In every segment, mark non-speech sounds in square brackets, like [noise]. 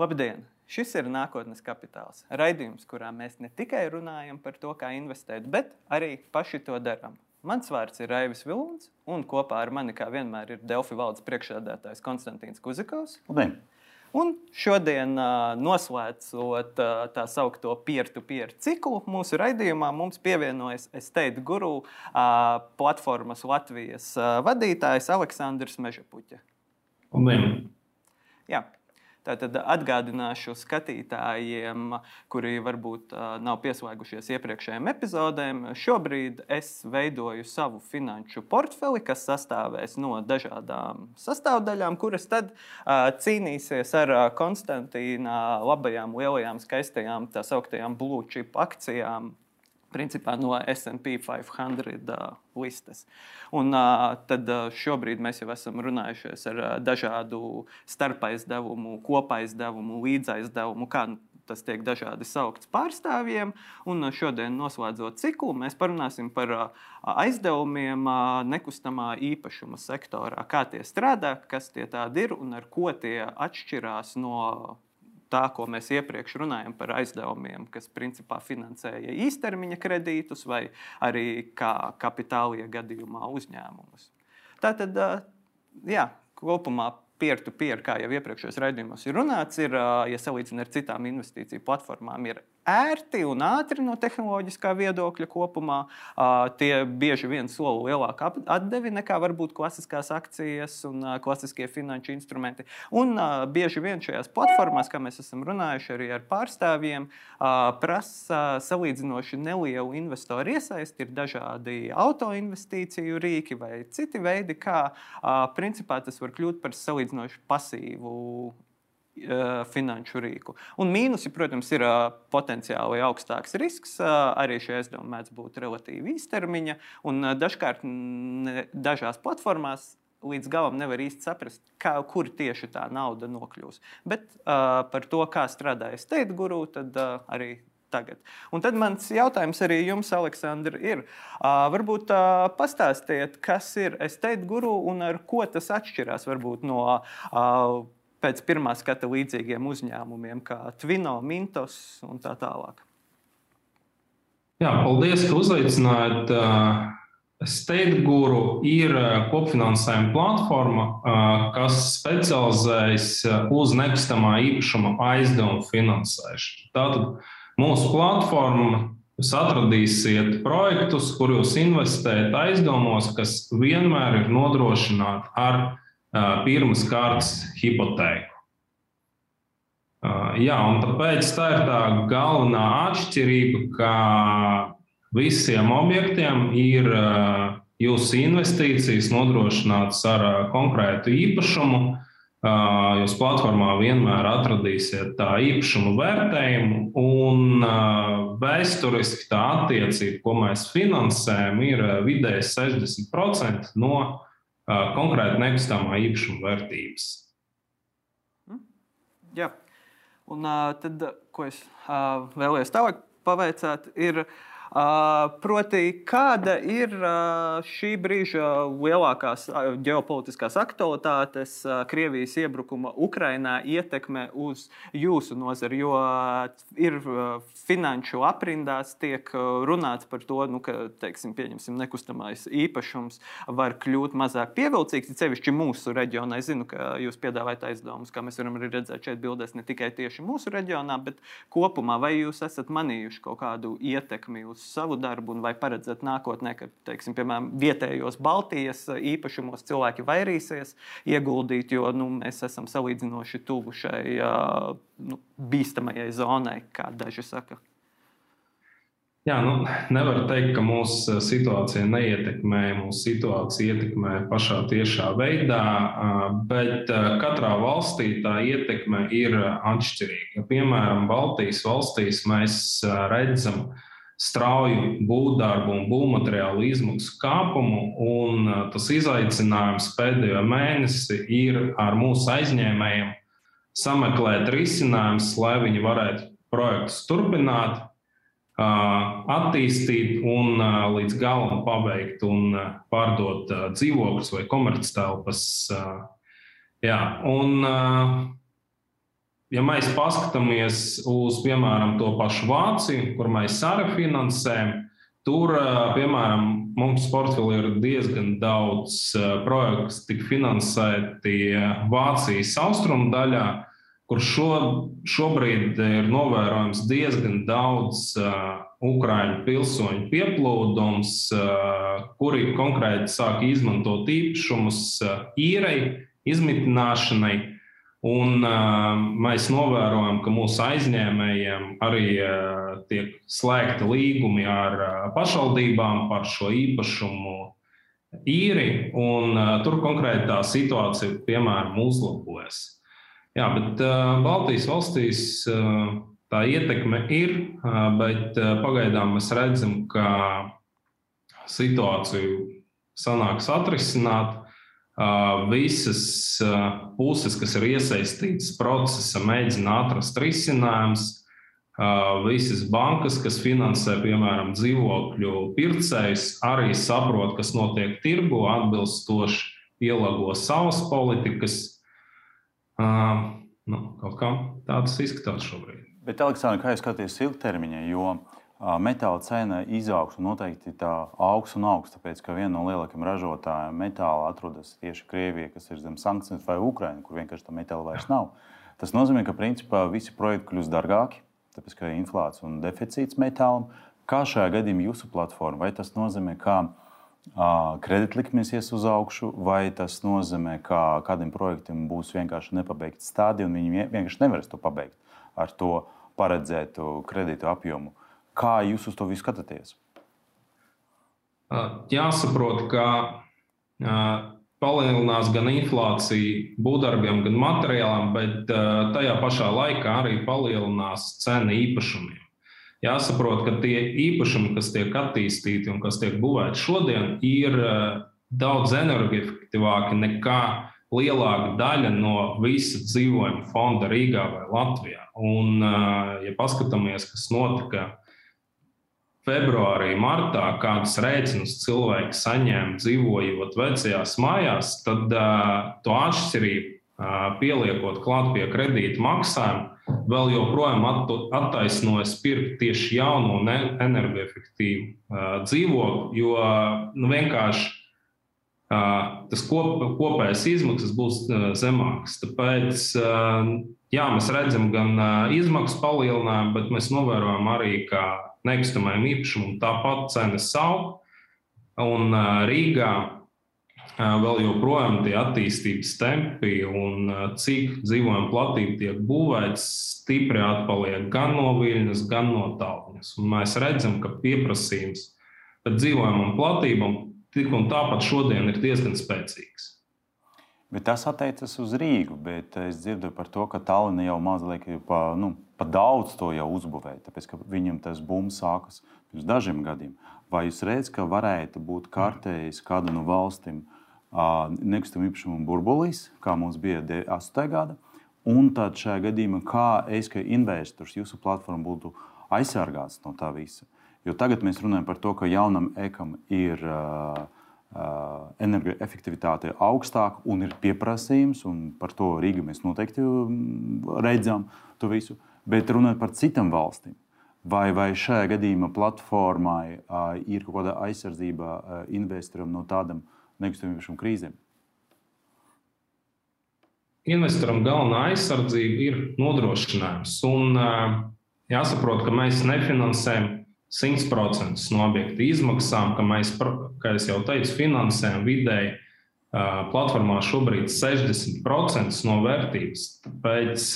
Labdien! Šis ir nākotnes kapitāls. Raidījums, kurā mēs ne tikai runājam par to, kā investēt, bet arī paši to darām. Mans vārds ir Raivis Vilons, un kopā ar mani, kā vienmēr, ir Delfi valdes priekšsēdētājs Konstantīns Kuzikovs. Labdien! Un šodien, noslēdzot tā saucamo peer-to-peer ciklu, mūsu raidījumā mums pievienojas Estate Guru platformas Latvijas vadītājs Aleksandrs Mežapuķa. Labdien! Jā, Tātad atgādināšu skatītājiem, kuri varbūt nav pieslēgušies iepriekšējiem epizodēm. Šobrīd es veidoju savu finanšu portfeli, kas sastāvēs no dažādām sastāvdaļām, kuras tad cīnīsies ar Konstantīna labajām, lielajām, skaistajām, tā sauktajām blue chip akcijām principā no SP 500 uh, listes. Un, uh, tad uh, šobrīd mēs jau esam runājušies ar uh, dažādu starpaizdevumu, kopaizdevumu, līdzaizdevumu, kā tas tiek dažādi saukts pārstāvjiem. Un uh, šodien, noslēdzot ciklu, mēs parunāsim par uh, aizdevumiem uh, nekustamā īpašuma sektorā, kā tie strādā, kas tie tādi ir un ar ko tie atšķirās no tā, ko mēs iepriekš runājam par aizdevumiem, kas principā finansēja īstermiņa kredītus vai arī kā kapitāla gadījumā uzņēmumus. Tātad, jā, kopumā peer-to-peer, kā jau iepriekšējos raidījumos ir runāts, ir, ja salīdzinām ar citām investīciju platformām, ir ērti un ātri no tehnoloģiskā viedokļa kopumā. Tie bieži vien soli lielāku atdevi nekā varbūt klasiskās akcijas un klasiskie finanšu instrumenti. Un bieži vien šajās platformās, kā mēs esam runājuši arī ar pārstāvjiem, prasa salīdzinoši nelielu investoru iesaisti. Ir dažādi autoinvestīciju rīki vai citi veidi, kā principā tas var kļūt par salīdzinoši pasīvu finanšu rīku. Un mīnusi, protams, ir potenciāli augstāks risks. Arī šie aizdevumi mēdz būt relatīvi īstermiņa. Un dažkārt dažās platformās līdz galam nevar īsti saprast, kā, kur tieši tā nauda nokļūs. Bet uh, par to, kā strādājas State Guru, tad uh, arī tagad. Un tad mans jautājums arī jums, Aleksandr, ir, uh, varbūt uh, pastāstiet, kas ir Estate Guru un ar ko tas atšķirās varbūt no uh, pēc pirmā skata līdzīgiem uzņēmumiem, kā Twino, Mintos un tā tālāk. Jā, paldies, ka uzaicinājāt. State Guru ir kopfinansējuma platforma, kas specializējas uz nekustamā īpašuma aizdevumu finansēšanu. Tātad mūsu platforma Jūs atradīsiet projektus, kur jūs investējat aizdevumos, kas vienmēr ir nodrošināti ar pirmas kārtas hipotēku. Jā, un tāpēc tā ir tā galvenā atšķirība, ka visiem objektiem ir jūsu investīcijas nodrošinātas ar konkrētu īpašumu. Jūs platformā vienmēr atradīsiet tā īpašumu vērtējumu, un vēsturiski tā attiecība, ko mēs finansējam, ir vidēji 60% no konkrēti nekustamā īpašuma vērtības. Hm? Jā, un tad, ko es vēlējos tālāk pavaicāt, ir Proti, kāda ir šī brīža lielākās ģeopolitiskās aktualitātes, Krievijas iebrukuma Ukrainā ietekme uz jūsu nozari? Jo ir finanšu aprindās tiek runāts par to, nu, ka teiksim, nekustamais īpašums var kļūt mazāk pievilcīgs. Cevišķi mūsu reģionā. Es zinu, ka jūs piedāvājat aizdevumus, kā mēs varam arī redzēt šeit bildēs, ne tikai tieši mūsu reģionā, bet kopumā. Vai jūs esat manījuši kaut kādu ietekmi uz uz savu darbu, vai paredzat nākotnē, ka teiksim, piemēram, vietējos Baltijas īpašumos cilvēki vairīsies ieguldīt, jo nu, mēs esam salīdzinoši tuvu šai nu, bīstamajai zonai, kā daži saka. Jā, nu, nevar teikt, ka mūsu situācija neietekmē. Mūsu situācija ietekmē pašā tiešā veidā, bet katrā valstī tā ietekme ir atšķirīga. Piemēram, Baltijas valstīs mēs redzam, ka strauju būvdarbu un būvmateriālu izmaksu kāpumu. Un uh, tas izaicinājums pēdējo mēnesi ir ar mūsu aizņēmējiem sameklēt risinājumus, lai viņi varētu projektus turpināt, uh, attīstīt un uh, līdz galam pabeigt un pārdot dzīvokļus vai komerctelpas. Jā, un ja mēs paskatāmies uz, piemēram, to pašu Vāciju, kur mēs arī finansējam, tur, piemēram, mums portfelī ir diezgan daudz projektu, kas tika finansēti Vācijas austrumu daļā, kur šo, šobrīd ir novērojams diezgan daudz Ukrāņu pilsoņu pieplūdums, kuri konkrēti sāk izmantot īpašumus īrei, izmitināšanai. Un, uh, mēs novērojam, ka mūsu aizņēmējiem arī uh, tiek slēgti līgumi ar uh, pašvaldībām par šo īpašumu īri, un uh, tur konkrēti tā situācija, piemēram, uzlabojas. Jā, bet uh, Baltijas valstīs uh, tā ietekme ir, uh, bet uh, pagaidām mēs redzam, ka situāciju sanāks atrisināt visas puses, kas ir iesaistītas procesā, mēģina atrast risinājumus. Visas bankas, kas finansē, piemēram, dzīvokļu pircējus, arī saprot, kas notiek tirgu, atbilstoši pielāgo savas politikas. Nu, kaut kā tāds izskatās šobrīd. Bet, Aleksandr, kā jūs skatāties ilgtermiņā? Jo uh, metāla cena izaugsme noteikti tā augs un augs, tāpēc ka viena no lielākajiem ražotājiem metāla atrodas tieši Krievija, kas ir zem sankcijiem, vai Ukraina, kur vienkārši tā metāla vairs nav. Tas nozīmē, ka principā visi projekti kļūst dārgāki, tāpēc ka ir inflācija un deficīts metālam. Kā šajā gadījumā jūsu platforma, vai tas nozīmē, ka kreditlikmes ies uz augšu, vai tas nozīmē, ka kādam projektam būs vienkārši nepabeigts stadija un viņi vienkārši nevarēs to pabeigt ar to paredzētu kredītu apjomu? Kā jūs uz to visu skatāties? Jāsaprot, ka palielinās gan inflācija būvdarbiem, gan materiāliem, bet tajā pašā laikā arī palielinās cena īpašumiem. Jāsaprot, ka tie īpašumi, kas tiek attīstīti un kas tiek būvēti šodien, ir daudz energoefektīvāki nekā lielāka daļa no visa dzīvojuma fonda Rīgā vai Latvijā. Un, ja paskatāmies, kas notika februārī, martā, kādas rēķinus cilvēki saņēma dzīvojot vecajās mājās, tad uh, to atšķirību uh, pieliekot klāt pie kredīta maksājuma, vēl joprojām attaisnojas pirkt tieši jaunu un energoefektīvu uh, dzīvokli, jo nu, vienkārši tas kop, kopējais izmaksas būs zemākas. Tāpēc jā, mēs redzam gan izmaksu palielinājumu, bet mēs novērojam arī, ka nekustamajam īpašumam tāpat cenas aug. Un Rīgā vēl joprojām tie attīstības tempi un cik dzīvojama platība tiek būvēts, stipri atpaliek gan no viļņas, gan no tālruņas. Mēs redzam, ka pieprasījums pēc dzīvojamām platībām tik un tāpat šodien ir diezgan spēcīgs. Bet tas attiecas uz Rīgu, bet es dzirdu par to, ka Tallinā jau mazliet pa, nu, pa daudz to jau uzbūvēja, tāpēc ka viņam tas bums sākas pirms dažiem gadiem. Vai jūs redzat, ka varētu būt kārtējis kāda no valstīm nekustamā īpašuma burbulīs, kā mums bija 8. gada? Un tad šajā gadījumā, kā es kā investors, jūsu platforma būtu aizsargāts no tā visa? Jo tagad mēs runājam par to, ka jaunam ekam ir uh, energoefektivitāte ir augstāka un ir pieprasījums, un par to Rīgā mēs noteikti redzam to visu. Bet runājot par citām valstīm, vai, vai šajā gadījumā platformai uh, ir kaut kāda aizsardzība uh, investoram no tādām nekustamību krīzēm? Investoram galvenā aizsardzība ir nodrošinājums. Un, uh, jāsaprot, ka mēs nefinansējam 100% no objekta izmaksām, ka mēs, kā jau teicu, finansējam vidēji platformā šobrīd 60% no vērtības. Tāpēc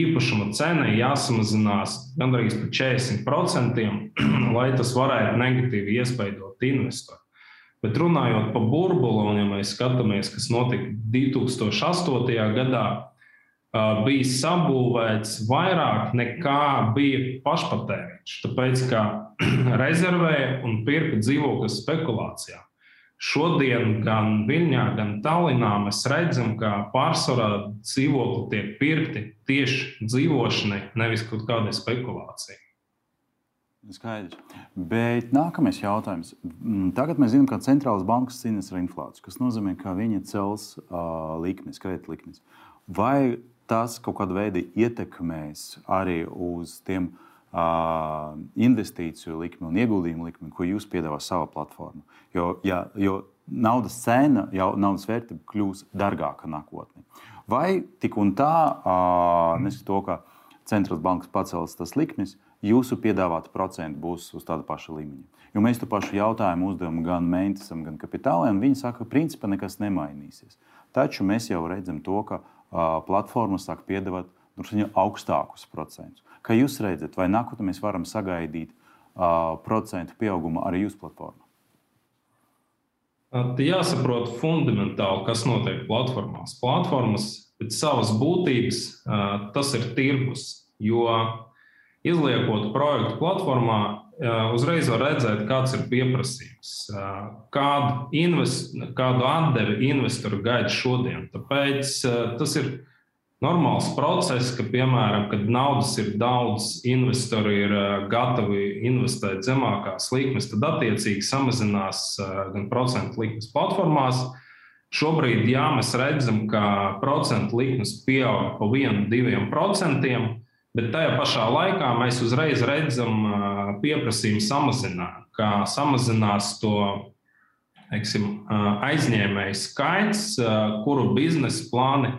īpašuma cena jāsamazinās gandrīz par 40%, [clears throat] lai tas varētu negatīvi iespaidot investoru. Bet runājot par burbuli, un ja mēs skatāmies, kas notika 2008. gadā, bija sabūvēts vairāk nekā bija pašpatēriņš. Tāpēc, ka [clears throat] rezervēja un pirka dzīvokļu spekulācijā. Šodien gan Viļņā, gan Tallinā mēs redzam, ka pārsvarā dzīvokļi tiek pirkti tieši dzīvošanai, nevis kaut kādai spekulācijai. Skaidrs. Bet nākamais jautājums. Mm, tagad mēs zinām, ka centrālās bankas cīnās ar inflāciju, kas nozīmē, ka viņi cels uh, likmes, kreditlikmes. Vai tas kaut kādā veidā ietekmēs arī uz tiem uh, investīciju likmi un ieguldījumu likmi, ko jūs piedāvājat savā platformā. Jo, ja, jo naudas cena, jau naudas vērtība kļūs dārgāka nākotnē. Vai tik un tā, uh, neskatoties to, ka centrālās bankas pacels tas likmes, jūsu piedāvāta procenta būs uz tāda paša līmeņa. Jo mēs to pašu jautājumu uzdevām gan Mēnesam, gan Kapitāliem. Viņi saka, ka principā nekas nemainīsies. Taču mēs jau redzam to, ka uh, platformas sāk piedāvāt nu, augstākus procentus. Kā jūs redzat, vai nākotnē mēs varam sagaidīt uh, procentu pieaugumu arī jūsu platformā? Jāsaprot fundamentāli, kas notiek platformās. Platformas pēc savas būtības tas ir tirgus, jo izliekot projektu platformā, uzreiz var redzēt, kāds ir pieprasījums, kādu, invest, kādu atdevi investori gaida šodien. Tāpēc tas ir normāls process, ka, piemēram, kad naudas ir daudz, investori ir gatavi investēt zemākās likmes, tad attiecīgi samazinās gan procentu likmes platformās. Šobrīd, jā, mēs redzam, ka procentu likmes pieaug pa 1-2%, bet tajā pašā laikā mēs uzreiz redzam pieprasījumu samazinājumu, kā samazinās to teiksim, aizņēmēju skaits, kuru biznesa plāni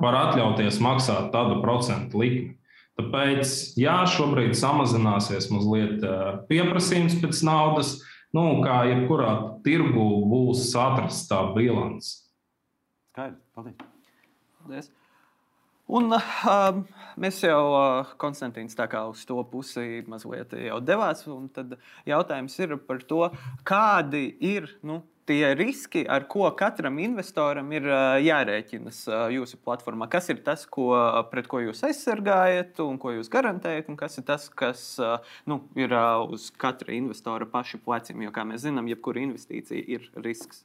var atļauties maksāt tādu procentu likmi. Tāpēc, jā, šobrīd samazināsies mazliet pieprasījums pēc naudas, nu, kā jebkurā tirgu būs atrasts tā bilants. Skaidrs, paldies. paldies. Un, uh, mēs jau, uh, Konstantīns, tā kā uz to pusi mazliet jau devās. Tad jautājums ir par to, kādi ir nu, tie riski, ar ko katram investoram ir jārēķinas jūsu platformā? Kas ir tas, ko, pret ko jūs aizsargājat un ko jūs garantējat, un kas ir tas, kas nu, ir uz katra investora paša pleciem? Jo, kā mēs zinām, jebkura investīcija ir risks.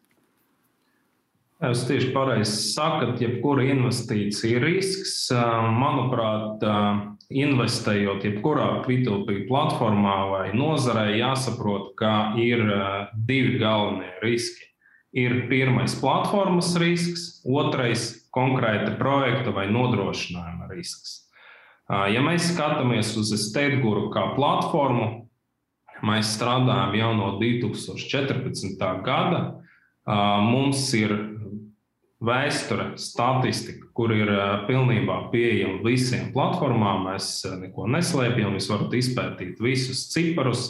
Jūs tieši pareizi sakat, jebkura investīcija ir risks. Manuprāt, investējot jebkurā P2P platformā vai nozarē, jāsaprot, ka ir divi galvenie riski. Ir pirmais platformas risks, otrais konkrēta projekta vai nodrošinājuma risks. Ja mēs skatāmies uz Steiguru kā platformu, mēs strādājam jau no 2014. gada. Mums ir vēsture, statistika, kur ir pilnībā pieejama visiem platformām. Mēs neko neslēpjam, jūs varat izpētīt visus ciparus.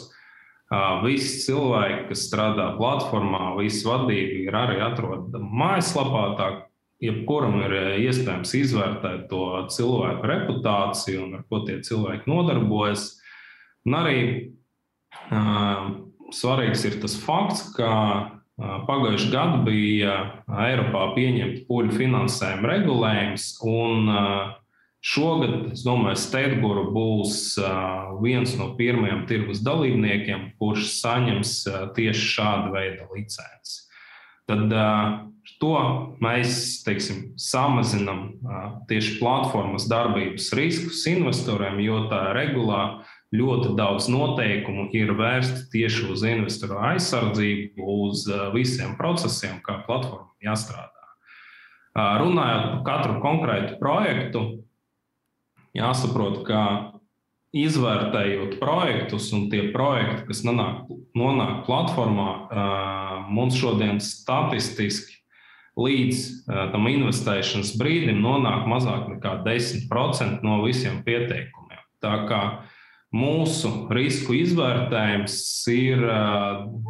Visi cilvēki, kas strādā platformā, visa vadība ir arī atrodama mājaslapā. Tā jebkuram ir iespējams izvērtēt to cilvēku reputāciju un ar ko tie cilvēki nodarbojas. Un arī uh, svarīgs ir tas fakts, ka Pagājušajā gadā bija Eiropā pieņemts poļu finansējuma regulējums, un šogad, es domāju, Steigura būs viens no pirmajiem tirgus dalībniekiem, kurš saņems tieši šādu veidu licenci. Tad to mēs teiksim, samazinām tieši platformas darbības riskus investoriem, jo tā regulā ļoti daudz noteikumu ir vērsti tieši uz investoru aizsardzību, uz uh, visiem procesiem, kā platformam jāstrādā. Uh, runājot par katru konkrētu projektu, jāsaprot, ka izvērtējot projektus un tie projekti, kas nonāk, nonāk platformā, uh, mums šodien statistiski līdz tam investēšanas brīdim nonāk mazāk nekā 10% no visiem pieteikumiem. Tā kā uh, Mūsu risku izvērtējums ir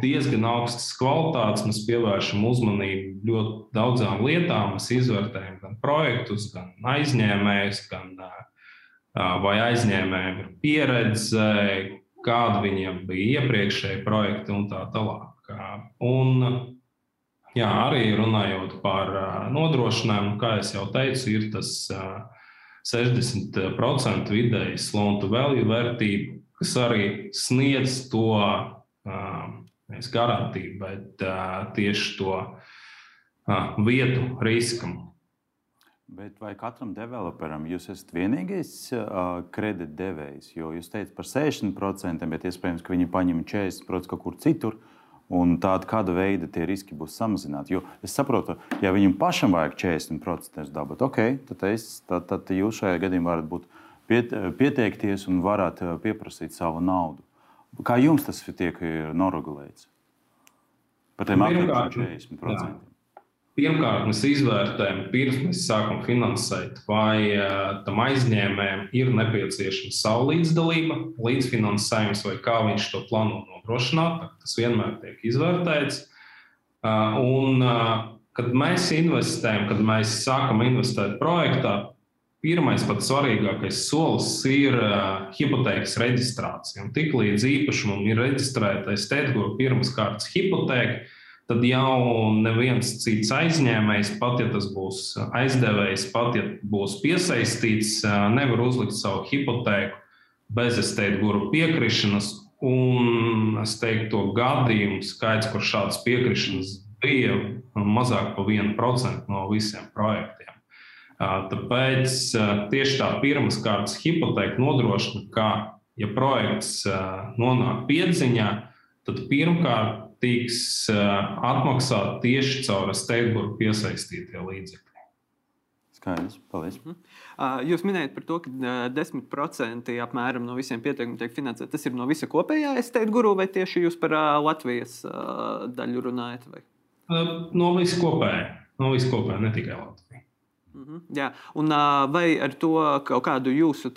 diezgan augstas kvalitātes. Mēs pievēršam uzmanību ļoti daudzām lietām. Mēs izvērtējam gan projektus, gan aizņēmējus, gan vai aizņēmējiem ir pieredze, kāda viņiem bija iepriekšēji projekti un tā tālāk. Un, jā, arī runājot par nodrošinājumu, kā jau teicu, ir tas 60% vidēji to value vērtību, kas arī sniedz to nevis garantiju, bet tieši to vietu riskam. Bet vai katram developeram jūs esat vienīgais uh, kredītdevējs? Jo jūs teicat par 60%, bet iespējams, ka viņi paņem 40% kaut kur citur. Un tāda kāda veida tie riski būs samazināti. Jo es saprotu, ja viņam pašam vajag 40% dabūt, ok, tad, es, tad, tad jūs šajā gadījumā varat būt piet, pieteikties un varat eh, pieprasīt savu naudu. Kā jums tas tiek noregulēts? Par tiem apmēram 40%. Pirmkārt, mēs izvērtējam, pirms mēs sākam finansēt, vai uh, tam aizņēmējam ir nepieciešama savu līdzdalība, līdzfinansējums, vai kā viņš to plāno nodrošināt. Tas vienmēr tiek izvērtēts. Uh, un, uh, kad mēs investējam, kad mēs sākam investēt projektā, pirmais, pats svarīgākais solis ir hipotēkas reģistrācija. Un tiklīdz īpašumam ir reģistrētais TEDGUR pirmās kārtas hipotēka, tad jau neviens cits aizņēmējs, pat ja tas būs aizdevējs, pat ja būs piesaistīts, nevar uzlikt savu hipotēku bez estēta guru piekrišanas. Un es teiktu, to gadījumu skaits, kur šādas piekrišanas bija mazāk par 1% no visiem projektiem. Tāpēc tieši tā pirmās kārtas hipoteka nodrošina, ka, ja projekts nonāk piedziņā, tad pirmkārt tiks atmaksāti tieši caur Steigburgu piesaistītie līdzekļi. Skaidrs, paldies. Mhm. Jūs minējat par to, ka 10% apmēram no visiem pieteikumiem tiek finansēti. Tas ir no visa kopējā estate guru vai tieši jūs par Latvijas daļu runājat? Vai? No visa kopējā, no visa kopējā, ne tikai Latvijas. Mhm, jā, un vai ar to kaut kādu jūsu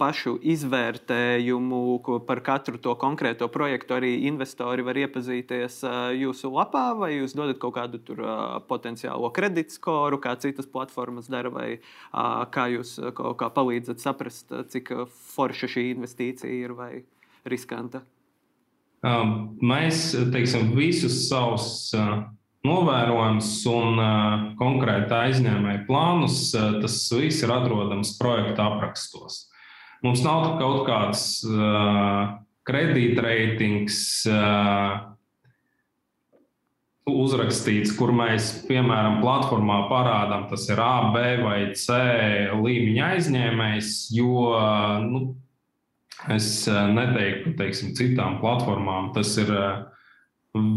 pašu izvērtējumu par katru to konkrēto projektu arī investori var iepazīties jūsu lapā, vai jūs dodat kaut kādu tur potenciālo kreditskoru, kā citas platformas dara, vai kā jūs kā palīdzat saprast, cik forša šī investīcija ir vai riskanta? Mēs teiksim, visus savus novērojams un konkrēta aizņēmēja plānus, tas viss ir atrodams projekta aprakstos. Mums nav kaut kāds kredītreitings uzrakstīts, kur mēs, piemēram, platformā parādām, tas ir A, B vai C līmeņa aizņēmējs, jo nu, es neteiktu, teiksim, citām platformām tas ir uh,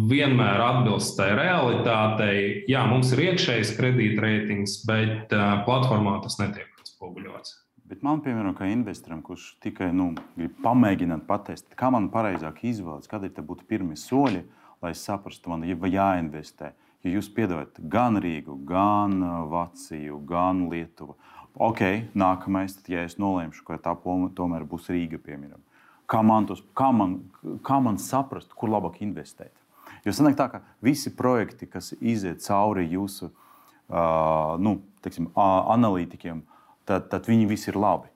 vienmēr atbilst tai realitātei. Jā, mums ir iekšējs kredītreitings, bet platformā tas netiek atspoguļots. Bet man, piemēram, kā investoram, kurš tikai nu, grib pamēģināt pateikt, kā man pareizāk izvēlēties, kādi būtu pirmie soļi, lai saprastu, man ir jāinvestē. Ja jūs piedāvājat gan Rīgu, gan Vāciju, gan Lietuvu, ok, nākamais, tad, ja es nolēmšu, ka tā tomēr būs Rīga, piemēram, kā man, tos, kā man, kā man saprast, kur labāk investēt? Jo sanāk tā, ka visi projekti, kas iziet cauri jūsu uh, nu, teiksim, analītikiem, tad, tad viņi visi ir labi.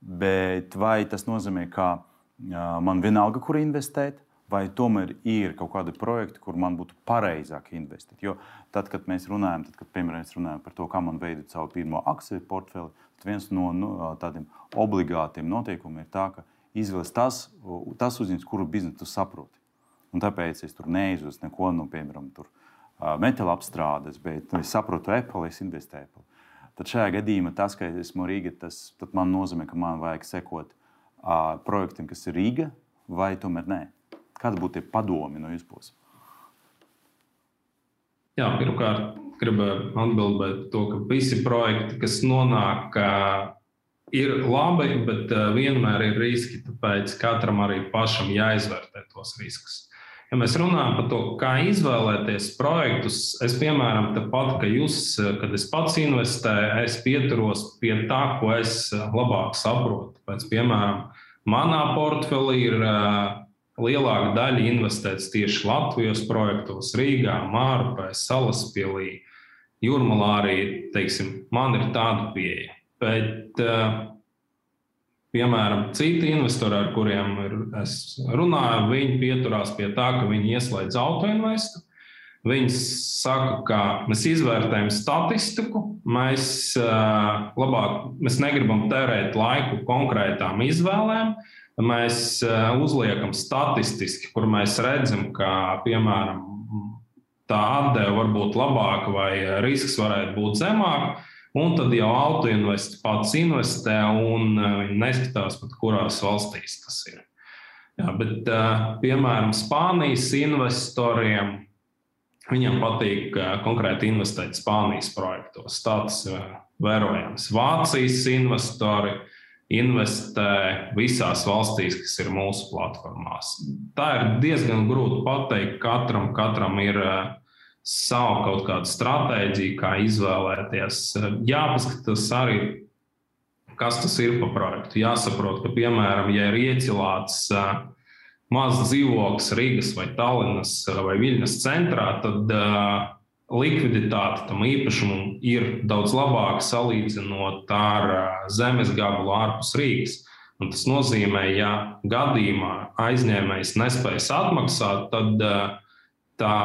Bet vai tas nozīmē, ka uh, man vienalga, kur investēt, vai tomēr ir kaut kādi projekti, kur man būtu pareizāk investēt? Jo tad, kad mēs runājam, tad, kad, piemēram, mēs runājam par to, kā man veidot savu pirmo akciju portfeli, tad viens no nu, tādiem obligātiem noteikumiem ir tā, ka izvēlas tas, tas uzņēmums, kuru biznesu saproti. Un tāpēc es tur neizjūtu neko no, nu, piemēram, tur, uh, metāla apstrādes, bet nu, es saprotu, Apple, es investēju Apple. Tad šajā gadījumā tas, ka es esmu Rīga, tas man nozīmē, ka man vajag sekot uh, projektam, kas ir Rīga, vai tomēr nē. Kāda būtu padomi no jūsu puses? Jā, pirmkārt, gribu atbildēt to, ka visi projekti, kas nonāk, ir labi, bet vienmēr ir riski. Tāpēc katram arī pašam jāizvērtē tos riskus. Ja mēs runājam par to, kā izvēlēties projektus, es, piemēram, tāpat, ka jūs, kad es pats investēju, es pieturos pie tā, ko es labāk saprotu. Pēc, piemēram, manā portfelī ir lielāka daļa investēts tieši Latvijas projektos, Rīgā, Mārpē, Salaspīlī, Jurmalā arī, teiksim, man ir tāda pieeja. Bet Piemēram, citi investori, ar kuriem ir, es runāju, viņi pieturās pie tā, ka viņi ieslēdz autoinvestu. Viņi saka, ka mēs izvērtējam statistiku, mēs, uh, labāk, mēs negribam tērēt laiku konkrētām izvēlēm. Mēs uh, uzliekam statistiski, kur mēs redzam, ka, piemēram, tā atdeve var būt labāka vai risks varētu būt zemāks. Un tad jau autoinvests pats investē un uh, neskatās, pat kurās valstīs tas ir. Jā, bet, piemēram, Spānijas investoriem viņiem patīk konkrēti investēt Spānijas projektos. Tas vērojams. Vācijas investori investē visās valstīs, kas ir mūsu platformās. Tā ir diezgan grūti pateikt. Katram, katram ir sava kaut kāda stratēģija, kā izvēlēties. Jāpaskatās arī, kas tas ir par projektu. Jāsaprot, ka, piemēram, ja ir iecilāts mazs dzīvoklis Rīgas vai Tallinas vai Viļņas centrā, tad likviditāte tam īpašumam ir daudz labāka salīdzinot ar zemes gabalu ārpus Rīgas. Un tas nozīmē, ja gadījumā aizņēmējs nespējas atmaksāt, tad uh, tā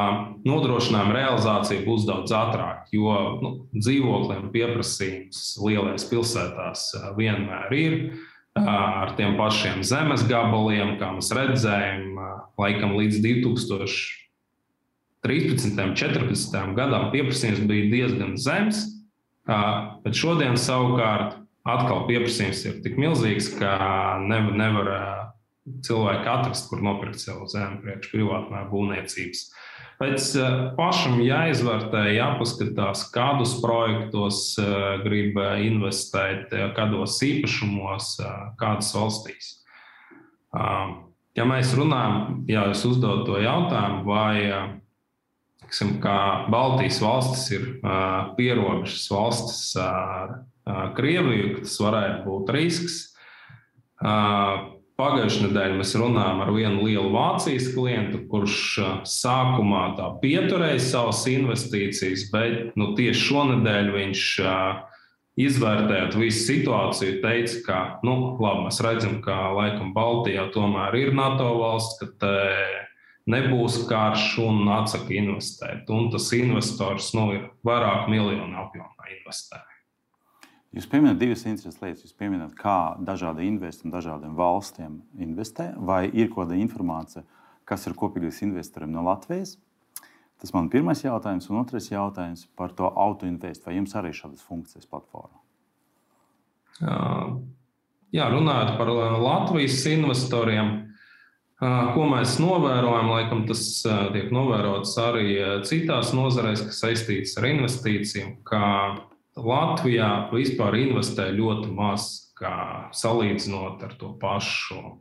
nodrošinājuma realizācija būs daudz ātrāka. Jo nu, dzīvokliem pieprasījums lielajās pilsētās vienmēr ir ar tiem pašiem zemes gabaliem, kā mēs redzējām, laikam līdz 2013. un 2014. gadam pieprasījums bija diezgan zems. Bet šodien savukārt atkal pieprasījums ir tik milzīgs, ka nevar, nevar cilvēki atrast, kur nopirkt sev zemi priekš privātā būvniecības. Pēc eh, pašam jāizvērtē, jāpaskatās, kādus projektos eh, grib eh, investēt, kādos īpašumos, kādas valstīs. Ja mēs runājam, ja es uzdodu to jautājumu, vai tiksim, Baltijas valstis ir pierobežas valstis ar Krieviju, tas varētu būt risks. Pagājušajā nedēļā mēs runājām ar vienu lielu Vācijas klientu, kurš sākumā tā pieturēja savas investīcijas, bet nu, tieši šonadēļ viņš izvērtējot visu situāciju, teica, ka nu, labi, mēs redzam, ka laikam Baltijā tomēr ir NATO valsts, ka nebūs karš un atsaka investēt. Un tas investors nu, ir vairāk miljonu apjomā investējis. Jūs pieminat divas interesantas lietas. Jūs pieminat, kā dažādi investori un dažādiem valstiem investē, vai ir kaut kāda informācija, kas ir kopīgais investoriem no Latvijas. Tas man ir pirmais jautājums, un otrais jautājums par to autoinvestu. Vai jums arī ir šādas funkcijas platformā? Jā, runājot par Latvijas investoriem, ko mēs novērojam, laikam tas tiek novērots arī citās nozarēs, kas saistītas ar investīcijām Latvijā vispār investē ļoti maz, kā salīdzinot ar to pašu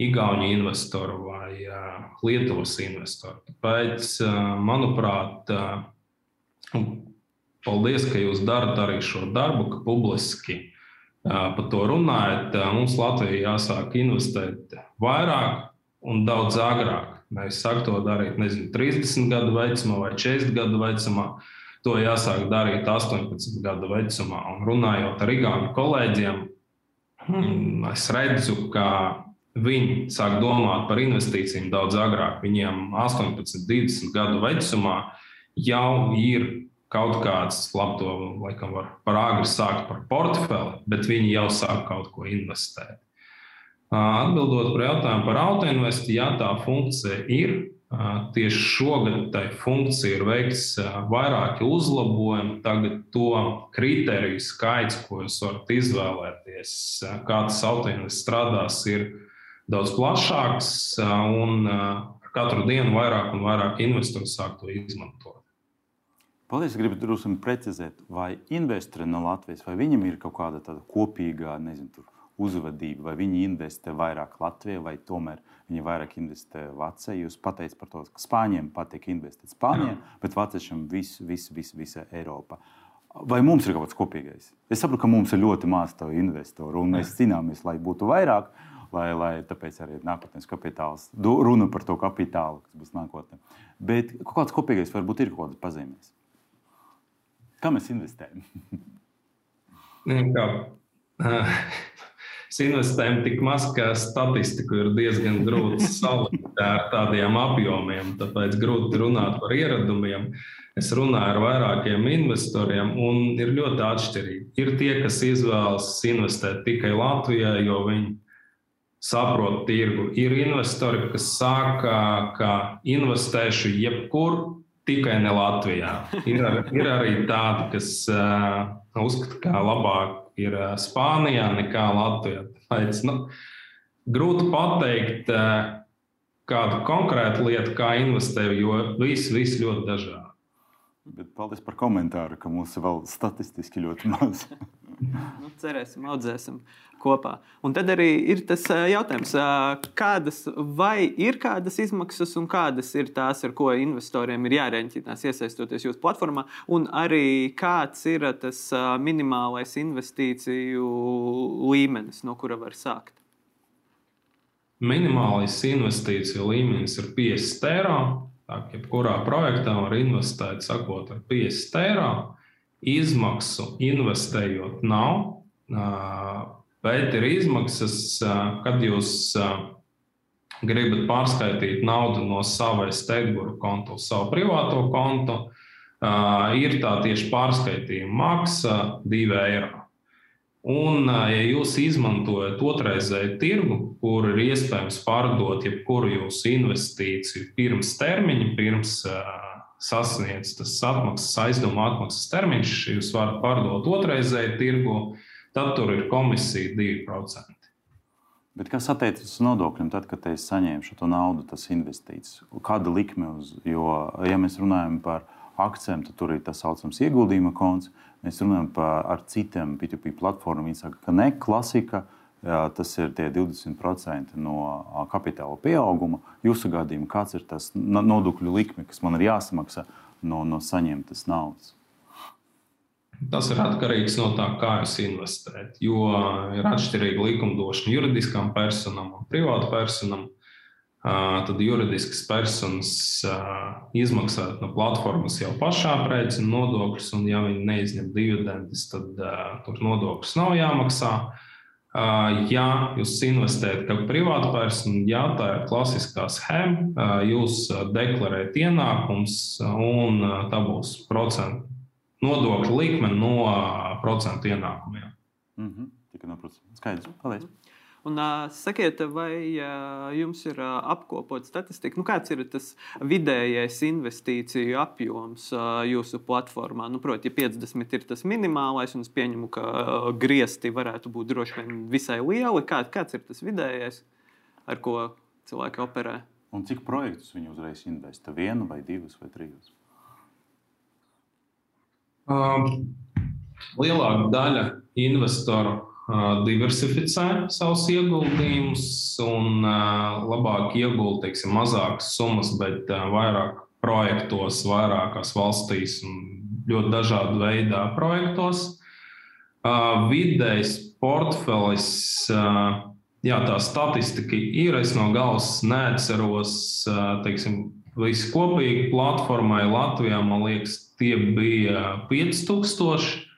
Igaunijas investoru vai uh, Lietuvas investoru. Tāpēc, uh, manuprāt, uh, paldies, ka jūs darat arī šo darbu, ka publiski par to runājat. Mums Latvijā jāsāk investēt vairāk un daudz agrāk. Nevis sāk to darīt, nezinu, 30 gadu vecumā vai 40 gadu vecumā. Uh, To jāsāk darīt 18 gadu vecumā. Un runājot ar Igaunu kolēģiem, hmm, es redzu, ka viņi sāk domāt par investīcijām daudz agrāk. Viņiem 18, 20 gadu vecumā jau ir kaut kāds, labi, to laikam var par āgri sākt par portfeli, bet viņi jau sāk kaut ko investēt. Atbildot par jautājumu par autoinvestīciju, jā, tā funkcija ir. Tieši šogad tai funkcija ir veikts vairāki uzlabojumi. Tagad to kriteriju skaits, ko jūs varat izvēlēties, kāds autoinvests strādās, ir daudz plašāks un katru dienu vairāk un vairāk investoru sāk to izmantot. Paldies, gribu drusku precizēt, vai investori no Latvijas, vai viņam ir kaut kāda kopīga, nezinu, uzvedība, vai viņi investē vairāk Latvijā, vai tomēr viņi vairāk investē Vācijā. Jūs pateicāt par to, ka Spāņiem patīk investēt Spānijā, bet Vāciešiem visu, visu, visu, visu Eiropā. Vai mums ir kaut kas kopīgais? Es saprotu, ka mums ir ļoti maz tādu investoru, un mēs cīnāmies, lai būtu vairāk, lai, lai tāpēc arī nākotnes kapitāls, runa par to kapitālu, kas būs nākotnē. Bet kaut kāds kopīgais varbūt ir kaut kādas pazīmes. Kā mēs investējam? Kā? [laughs] Mēs investējam tik maz, ka statistiku ir diezgan grūti [laughs] salikt ar tādiem apjomiem. Tāpēc grūti runāt par ieradumiem. Es runāju ar vairākiem investoriem, un ir ļoti atšķirīgi. Ir tie, kas izvēlas investēt tikai Latvijā, jo viņi saprot tirgu. Ir investori, kas saka, ka investēšu jebkur, tikai ne Latvijā. Ir, ir arī tādi, kas uh, uzskata, ka labāk ir Spānijā nekā Latvijā. Tāpēc, nu, grūti pateikt kādu konkrētu lietu, kā investēt, jo viss ir ļoti dažādi. Bet paldies par komentāru, ka mums vēl statistiski ļoti maz. [laughs] nu, cerēsim, audzēsim kopā. Un tad arī ir tas jautājums, kādas vai ir kādas izmaksas un kādas ir tās, ar ko investoriem ir jārēķinās, iesaistoties jūsu platformā, un arī kāds ir tas minimālais investīciju līmenis, no kura var sākt. Minimālais investīciju līmenis ir 50 eiro. Tā, jebkurā projektā var investēt, sakot, ar 50 eiro. Izmaksu investējot nav, bet ir izmaksas, kad jūs gribat pārskaitīt naudu no sava steigura konta uz savu privāto kontu. Ir tā tieši pārskaitījuma maksa 2 eiro. Un, ja jūs izmantojat otrreizēju tirgu, kur ir iespējams pārdot jebkuru jūsu investīciju pirms termiņa, pirms uh, sasniedz tas atmaksas, aizdevuma atmaksas termiņš, jūs varat pārdot otrreizēju tirgu, tad tur ir komisija 2%. Bet kas attiecas uz nodokļiem, tad, kad es saņēmu šo naudu, tas investīcijas? Kāda likme uz, jo, ja mēs runājam par akcijiem, tad tur ir tas saucamais ieguldījuma konts. Mēs runājam par ar citiem P2P platformām. Viņi saka, ka ne klasika, tas ir tie 20% no kapitāla pieauguma. Jūsu gadījumā kāds ir tas nodokļu likme, kas man ir jāsamaksā no, no saņemtas naudas? Tas ir atkarīgs no tā, kā jūs investējat. Jo ir atšķirīga likumdošana juridiskām personām un privātpersonām. Tad juridiskas personas izmaksā no platformas jau pašā aprēķina nodokļus, un ja viņi neizņem dividendus, tad tur nodokļus nav jāmaksā. Ja jūs investējat kā privātpersona, jā, tā ir klasiskā schēma. Jūs deklarējat ienākums, un tā būs procentu nodokļu likme no procentu ienākumiem. Mm -hmm. Tikai no procentu. Skaidrs. Paldies. Un, uh, sakiet, vai uh, jums ir uh, apkopot statistika, nu, kāds ir tas vidējais investīciju apjoms uh, jūsu platformā? Nu, Protams, ja 50 ir tas minimālais, un es pieņemu, ka uh, griezti varētu būt droši vien visai lieli, kā, kāds ir tas vidējais, ar ko cilvēki operē? Un cik projektus viņi uzreiz investē? Vienu vai divus vai trīs? Um, lielākā daļa investoru diversificē savus ieguldījumus un labāk iegūt teiksim, mazākas summas, bet vairāk projektos, vairākās valstīs un ļoti dažādu veidu projektos. Vidējs portfelis, jā, tā statistika ir. Es no galvas neatceros, teiksim, visi kopīgi platformai Latvijā, man liekas, tie bija 5000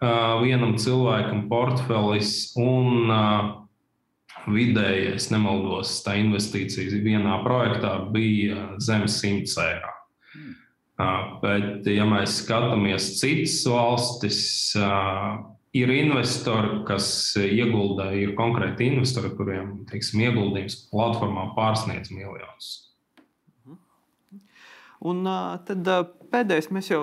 vienam cilvēkam portfelis un vidējais, nemaldos, tā investīcija vienā projektā bija zem 100 eiro. Hmm. Bet, ja mēs skatāmies citas valstis, ir investori, kas iegulda, ir konkrēti investori, kuriem teiksim, ieguldījums platformā pārsniedz miljonus. Un tad pēdējais, mēs jau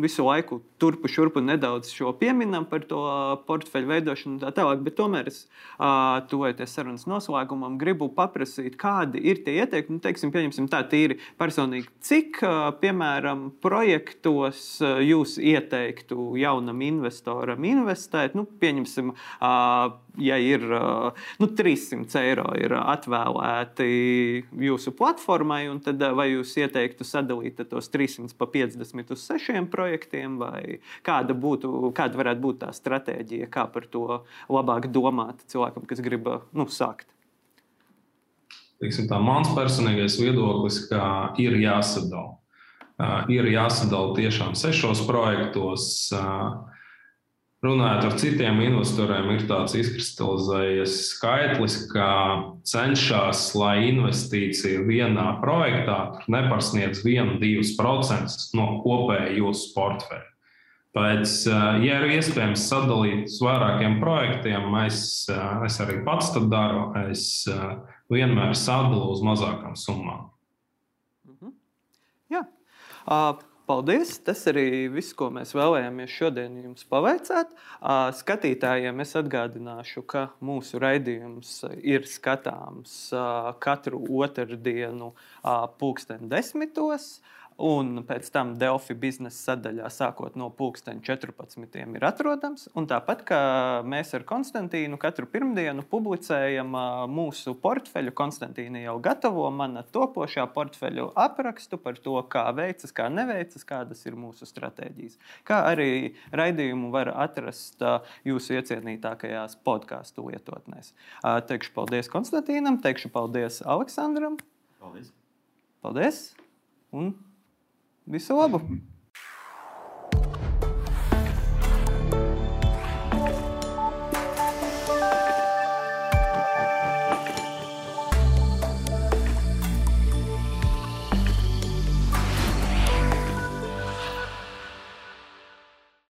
visu laiku turpu šurpu nedaudz pieminam par to portfeļu veidošanu un tā tālāk, bet tomēr es tuvojoties sarunas noslēgumam, gribu paprasīt, kādi ir tie ieteikumi, nu, teiksim, pieņemsim tā tīri personīgi, cik, piemēram, projektos jūs ieteiktu jaunam investoram investēt, nu, pieņemsim, ja ir nu, 300 eiro ir atvēlēti jūsu platformai, tad vai jūs ieteiktu sadalīt tos 300 pa 50 uz 6 projektiem, vai kāda, būtu, kāda varētu būt tā stratēģija, kā par to labāk domāt cilvēkam, kas grib nu, sākt? Teiksim, tā mans personīgais viedoklis, ka ir jāsadala. Uh, ir jāsadala tiešām sešos projektos. Uh, Runājot ar citiem investoriem, ir tāds izkristalizējies skaitlis, ka cenšas, lai investīcija vienā projektā nepārsniedz 1-2% no kopējā jūsu portfeļa. Pēc, ja ir iespējams sadalīt uz vairākiem projektiem, es, es arī pats to daru. Es vienmēr sadalu uz mazākām summām. Mhm. Jā. Uh Paldies! Tas arī viss, ko mēs vēlējāmies šodien jums pavaicāt. Skatītājiem es atgādināšu, ka mūsu raidījums ir skatāms katru otrdienu, pulksten desmitos. Un pēc tam Delfi biznesa sadaļā, sākot no 2014. ir atrodams. Un tāpat kā mēs ar Konstantīnu katru pirmdienu publicējam mūsu portfeļu, Konstantīna jau gatavo mana topošā portfeļu aprakstu par to, kā veicas, kā neveicas, kādas ir mūsu stratēģijas. Kā arī raidījumu var atrast jūsu iecienītākajās podkāstu lietotnēs. Teikšu paldies Konstantīnam, teikšu paldies Aleksandram. Paldies! Paldies! Un Visu labu!